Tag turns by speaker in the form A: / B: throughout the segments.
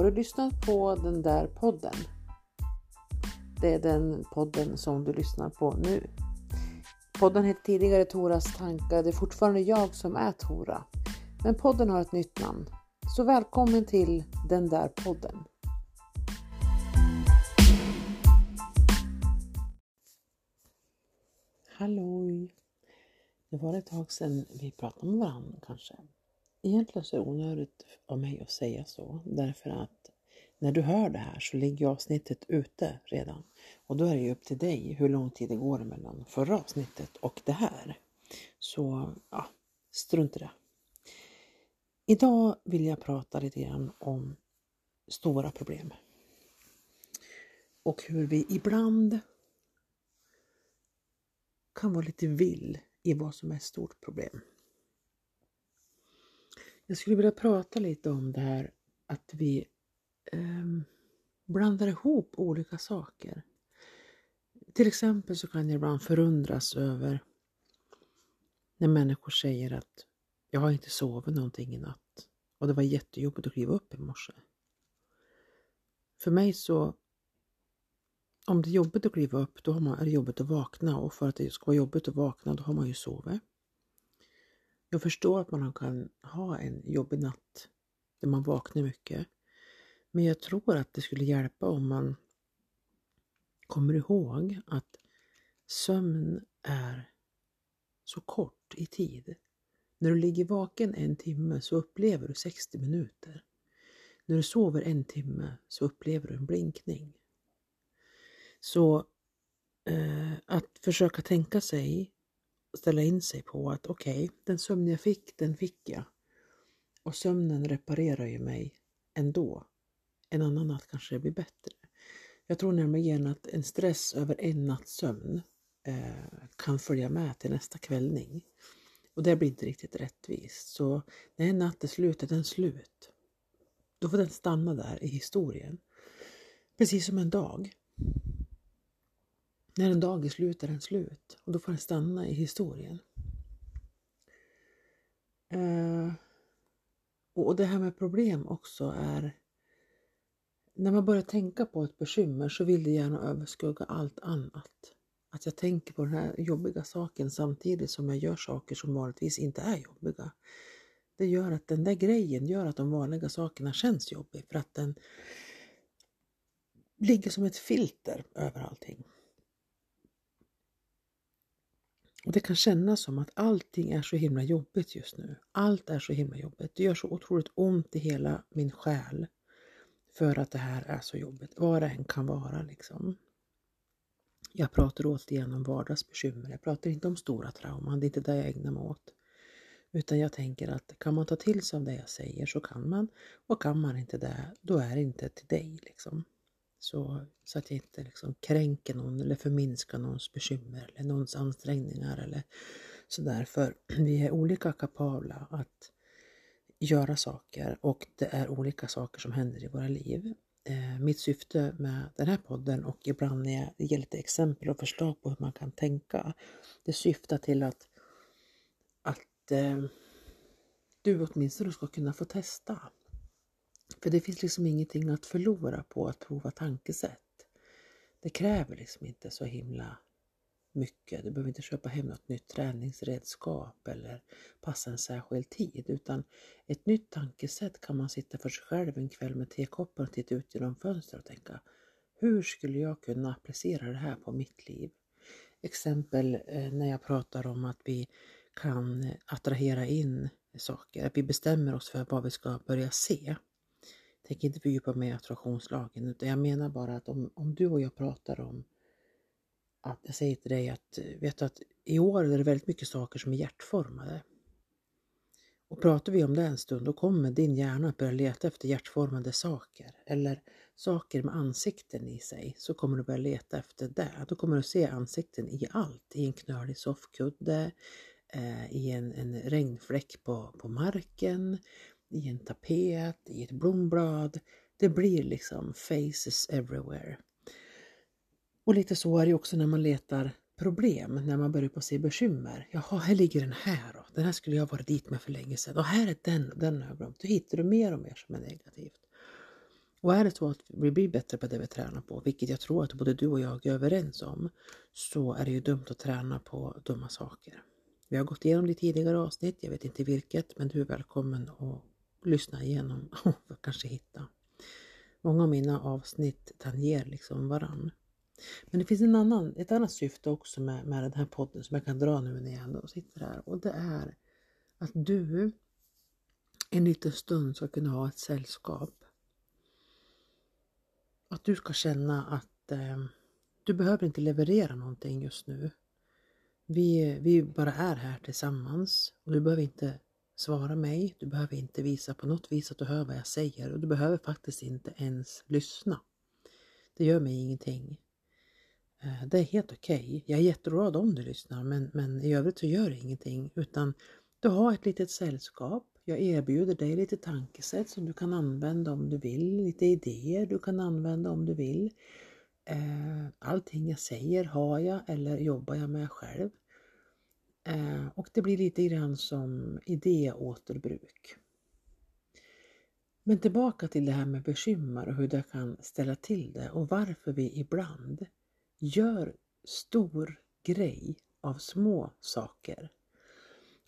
A: Har du lyssnat på den där podden? Det är den podden som du lyssnar på nu. Podden hette tidigare Toras tankar. Det är fortfarande jag som är Tora. Men podden har ett nytt namn. Så välkommen till den där podden. Halloj! Det var ett tag sedan vi pratade med varandra kanske. Egentligen så är det onödigt av mig att säga så därför att när du hör det här så ligger avsnittet ute redan och då är det ju upp till dig hur lång tid det går mellan förra avsnittet och det här. Så ja, strunt i det. Idag vill jag prata lite grann om stora problem och hur vi ibland kan vara lite vill i vad som är ett stort problem. Jag skulle vilja prata lite om det här att vi eh, blandar ihop olika saker. Till exempel så kan jag ibland förundras över när människor säger att jag har inte sovit någonting i natt och det var jättejobbigt att kliva upp i morse. För mig så om det är jobbigt att kliva upp, då har man, är det jobbigt att vakna och för att det ska vara jobbigt att vakna, då har man ju sovit. Jag förstår att man kan ha en jobbig natt där man vaknar mycket. Men jag tror att det skulle hjälpa om man kommer ihåg att sömn är så kort i tid. När du ligger vaken en timme så upplever du 60 minuter. När du sover en timme så upplever du en blinkning. Så eh, att försöka tänka sig, ställa in sig på att okej, okay, den sömn jag fick, den fick jag. Och sömnen reparerar ju mig ändå. En annan natt kanske det blir bättre. Jag tror nämligen att en stress över en natts sömn eh, kan följa med till nästa kvällning. Och det blir inte riktigt rättvist. Så när en natt är slut är den slut. Då får den stanna där i historien. Precis som en dag. När en dag är slut är den slut och då får den stanna i historien. Eh, och det här med problem också är när man börjar tänka på ett bekymmer så vill det gärna överskugga allt annat. Att jag tänker på den här jobbiga saken samtidigt som jag gör saker som vanligtvis inte är jobbiga. Det gör att den där grejen gör att de vanliga sakerna känns jobbiga för att den ligger som ett filter över allting. Och det kan kännas som att allting är så himla jobbigt just nu. Allt är så himla jobbigt. Det gör så otroligt ont i hela min själ för att det här är så jobbigt. Vad det än kan vara liksom. Jag pratar återigen om vardagsbekymmer. Jag pratar inte om stora trauman. Det är inte det jag ägnar mig åt. Utan jag tänker att kan man ta till sig av det jag säger så kan man. Och kan man inte det, då är det inte till dig liksom. Så, så att jag inte liksom kränker någon eller förminskar någons bekymmer eller någons ansträngningar eller sådär. För vi är olika kapabla att göra saker och det är olika saker som händer i våra liv. Eh, mitt syfte med den här podden och ibland när jag ger lite exempel och förslag på hur man kan tänka, det syftar till att, att eh, du åtminstone ska kunna få testa för det finns liksom ingenting att förlora på att prova tankesätt. Det kräver liksom inte så himla mycket. Du behöver inte köpa hem något nytt träningsredskap eller passa en särskild tid utan ett nytt tankesätt kan man sitta för sig själv en kväll med tekoppen och titta ut genom fönstret och tänka hur skulle jag kunna applicera det här på mitt liv? Exempel eh, när jag pratar om att vi kan attrahera in saker, att vi bestämmer oss för vad vi ska börja se tänker inte fördjupa mig i attraktionslagen utan jag menar bara att om, om du och jag pratar om att jag säger till dig att eh, vet du att i år är det väldigt mycket saker som är hjärtformade. Och pratar vi om det en stund då kommer din hjärna att börja leta efter hjärtformade saker eller saker med ansikten i sig så kommer du börja leta efter det. Då kommer du se ansikten i allt, i en knölig soffkudde, eh, i en, en regnfläck på, på marken, i en tapet, i ett blomblad. Det blir liksom faces everywhere. Och lite så är det också när man letar problem, när man börjar på se bekymmer. Jaha, här ligger den här då. Den här skulle jag varit dit med för länge sedan. Och här är den den har jag glömt. Då hittar du mer och mer som är negativt. Och är det så att vi blir bättre på det vi tränar på, vilket jag tror att både du och jag är överens om, så är det ju dumt att träna på dumma saker. Vi har gått igenom det i tidigare avsnitt, jag vet inte vilket, men du är välkommen att lyssna igenom och kanske hitta. Många av mina avsnitt tangerar liksom varann. Men det finns en annan, ett annat syfte också med, med den här podden som jag kan dra nu när jag ändå sitter här och det är att du en liten stund ska kunna ha ett sällskap. Att du ska känna att eh, du behöver inte leverera någonting just nu. Vi, vi bara är här tillsammans och du behöver inte svara mig. Du behöver inte visa på något vis att du hör vad jag säger och du behöver faktiskt inte ens lyssna. Det gör mig ingenting. Eh, det är helt okej. Okay. Jag är jätteglad om du lyssnar men, men i övrigt så gör det ingenting utan du har ett litet sällskap. Jag erbjuder dig lite tankesätt som du kan använda om du vill, lite idéer du kan använda om du vill. Eh, allting jag säger har jag eller jobbar jag med själv. Eh, och det blir lite grann som idéåterbruk. Men tillbaka till det här med bekymmer och hur det kan ställa till det och varför vi ibland gör stor grej av små saker.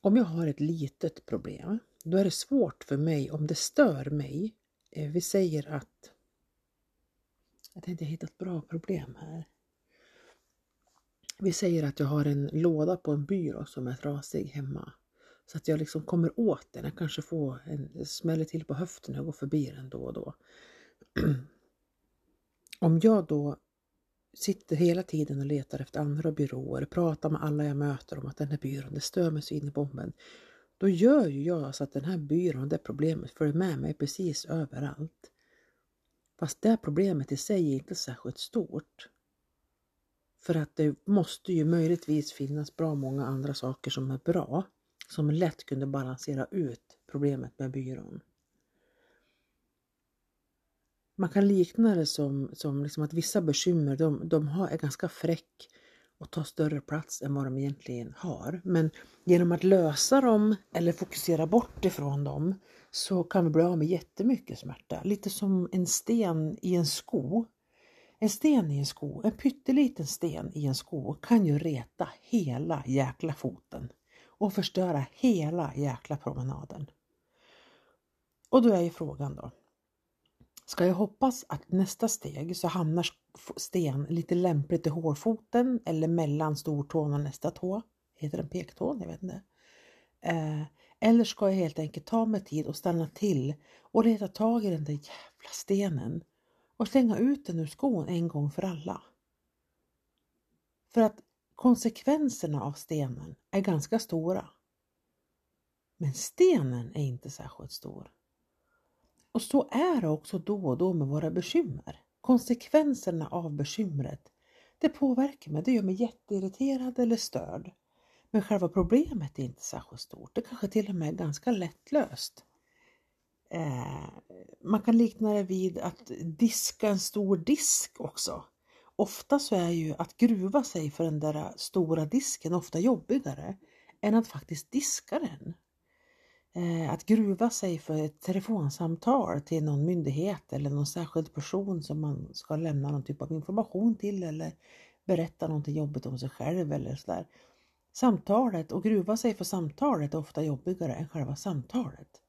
A: Om jag har ett litet problem, då är det svårt för mig om det stör mig. Eh, vi säger att jag tänkte jag hittat ett bra problem här. Vi säger att jag har en låda på en byrå som är trasig hemma. Så att jag liksom kommer åt den. Jag kanske får en smäller till på höften när jag går förbi den då och då. Om jag då sitter hela tiden och letar efter andra byråer, pratar med alla jag möter om att den här byrån, det stör mig så in i bomben. Då gör ju jag så att den här byrån, det problemet följer med mig precis överallt. Fast det problemet i sig är inte särskilt stort. För att det måste ju möjligtvis finnas bra många andra saker som är bra, som lätt kunde balansera ut problemet med byrån. Man kan likna det som, som liksom att vissa bekymmer de, de har, är ganska fräck och tar större plats än vad de egentligen har. Men genom att lösa dem eller fokusera bort ifrån dem så kan vi bli av med jättemycket smärta. Lite som en sten i en sko. En sten i en sko, en pytteliten sten i en sko kan ju reta hela jäkla foten och förstöra hela jäkla promenaden. Och då är ju frågan då, Ska jag hoppas att nästa steg så hamnar sten lite lämpligt i hårfoten eller mellan stortån och nästa tå? Heter den pektån? Jag vet inte. Eh, eller ska jag helt enkelt ta mig tid och stanna till och leta tag i den där jävla stenen och slänga ut den ur skon en gång för alla? För att konsekvenserna av stenen är ganska stora. Men stenen är inte särskilt stor. Och så är det också då och då med våra bekymmer. Konsekvenserna av bekymret, det påverkar mig, det gör mig jätteirriterad eller störd. Men själva problemet är inte särskilt stort, det kanske till och med är ganska lättlöst. Eh, man kan likna det vid att diska en stor disk också. Ofta så är ju att gruva sig för den där stora disken ofta jobbigare än att faktiskt diska den. Eh, att gruva sig för ett telefonsamtal till någon myndighet eller någon särskild person som man ska lämna någon typ av information till eller berätta någonting jobbigt om sig själv eller sådär. Samtalet och gruva sig för samtalet är ofta jobbigare än själva samtalet.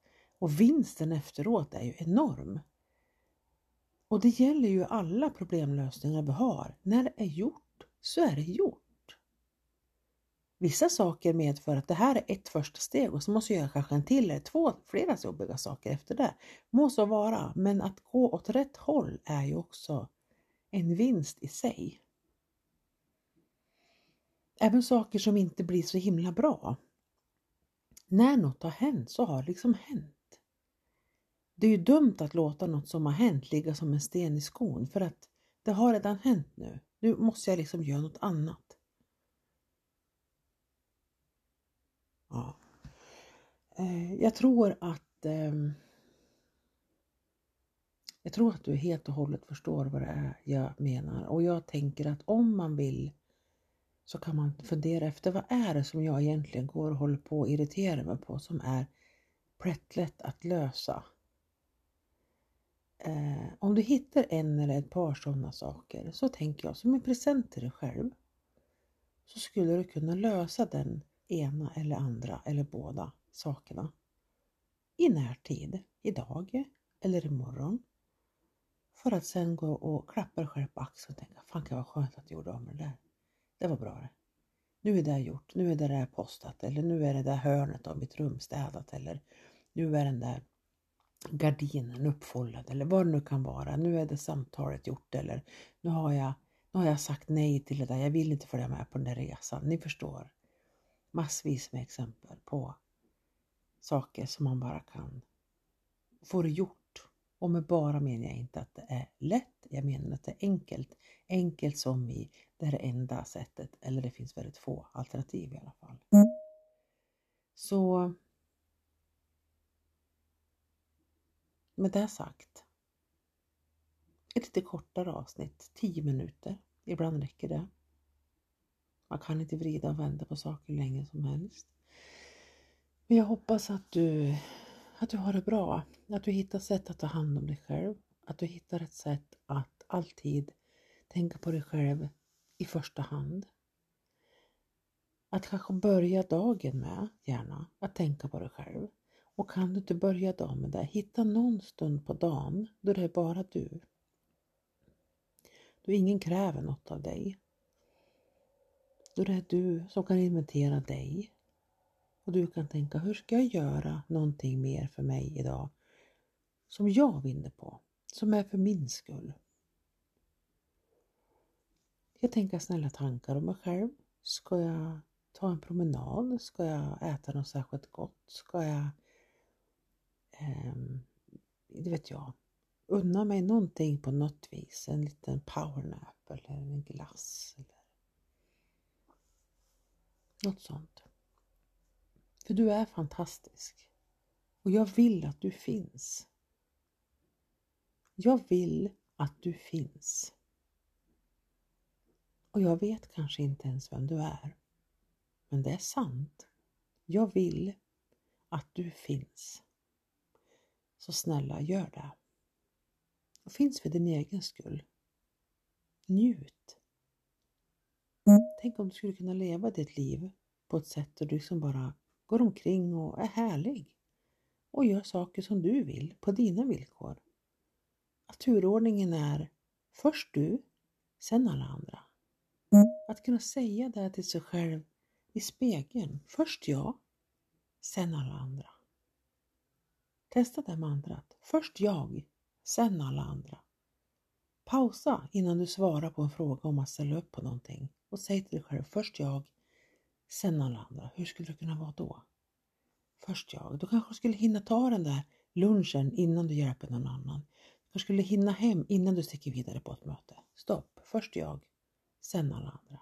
A: Och vinsten efteråt är ju enorm. Och det gäller ju alla problemlösningar vi har. När det är gjort så är det gjort. Vissa saker medför att det här är ett första steg och så måste jag göra kanske en till eller två, flera jobbiga saker efter det. Må så vara, men att gå åt rätt håll är ju också en vinst i sig. Även saker som inte blir så himla bra. När något har hänt så har det liksom hänt. Det är ju dumt att låta något som har hänt ligga som en sten i skon för att det har redan hänt nu. Nu måste jag liksom göra något annat. Ja. Eh, jag tror att ehm, jag tror att du helt och hållet förstår vad det är jag menar och jag tänker att om man vill så kan man fundera efter vad är det som jag egentligen går och håller på att irritera mig på som är plättlätt att lösa eh, om du hittar en eller ett par sådana saker så tänker jag som en present till dig själv så skulle du kunna lösa den ena eller andra eller båda sakerna i närtid, idag eller imorgon. För att sen gå och klappa dig själv på axeln och tänka, fan kan vad skönt att jag gjorde av med det där. Det var bra det. Nu är det gjort, nu är det där postat eller nu är det där hörnet av mitt rum städat eller nu är den där gardinen uppfoldad eller vad det nu kan vara. Nu är det samtalet gjort eller nu har jag, nu har jag sagt nej till det där, jag vill inte följa med på den där resan. Ni förstår. Massvis med exempel på saker som man bara kan få gjort. Och med bara menar jag inte att det är lätt, jag menar att det är enkelt. Enkelt som i det är det enda sättet, eller det finns väldigt få alternativ i alla fall. Så med det sagt. Ett lite kortare avsnitt, 10 minuter. Ibland räcker det. Man kan inte vrida och vända på saker länge som helst. Men jag hoppas att du, att du har det bra. Att du hittar sätt att ta hand om dig själv. Att du hittar ett sätt att alltid tänka på dig själv i första hand. Att kanske börja dagen med, gärna, att tänka på dig själv. Och kan du inte börja dagen med det, hitta någon stund på dagen då det är bara du. Då ingen kräver något av dig. Då det är du som kan inventera dig. Och du kan tänka, hur ska jag göra någonting mer för mig idag som jag vinner på, som är för min skull. Jag tänker snälla tankar om mig själv. Ska jag ta en promenad? Ska jag äta något särskilt gott? Ska jag Ehm, det vet jag, unna mig någonting på något vis. En liten powernap eller en glass. Eller något sånt. För du är fantastisk. Och jag vill att du finns. Jag vill att du finns. Och jag vet kanske inte ens vem du är. Men det är sant. Jag vill att du finns. Så snälla, gör det. Och finns för din egen skull. Njut. Tänk om du skulle kunna leva ditt liv på ett sätt där du liksom bara går omkring och är härlig och gör saker som du vill på dina villkor. Att turordningen är först du, sen alla andra. Att kunna säga det till sig själv i spegeln. Först jag, sen alla andra. Testa det mantrat. Först jag, sen alla andra. Pausa innan du svarar på en fråga om att ställa upp på någonting och säg till dig själv först jag, sen alla andra. Hur skulle det kunna vara då? Först jag. Du kanske skulle hinna ta den där lunchen innan du hjälper någon annan. Du kanske skulle hinna hem innan du sticker vidare på ett möte. Stopp. Först jag, sen alla andra.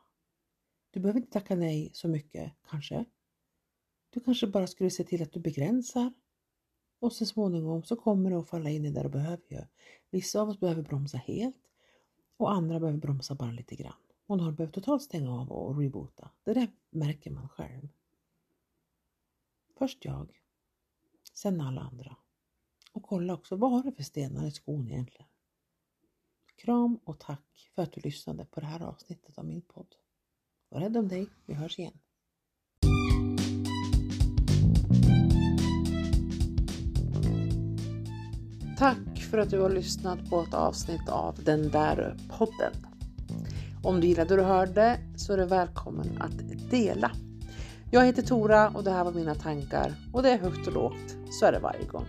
A: Du behöver inte tacka nej så mycket kanske. Du kanske bara skulle se till att du begränsar och så småningom så kommer det att falla in i det du behöver ju. Vissa av oss behöver bromsa helt och andra behöver bromsa bara lite grann. Och några behöver totalt stänga av och reboota. Det där märker man själv. Först jag, sen alla andra. Och kolla också, vad har du för stenar i skon egentligen? Kram och tack för att du lyssnade på det här avsnittet av min podd. Var rädd om dig, vi hörs igen. Tack för att du har lyssnat på ett avsnitt av Den där podden. Om du gillade det du hörde så är du välkommen att dela. Jag heter Tora och det här var mina tankar och det är högt och lågt. Så är det varje gång.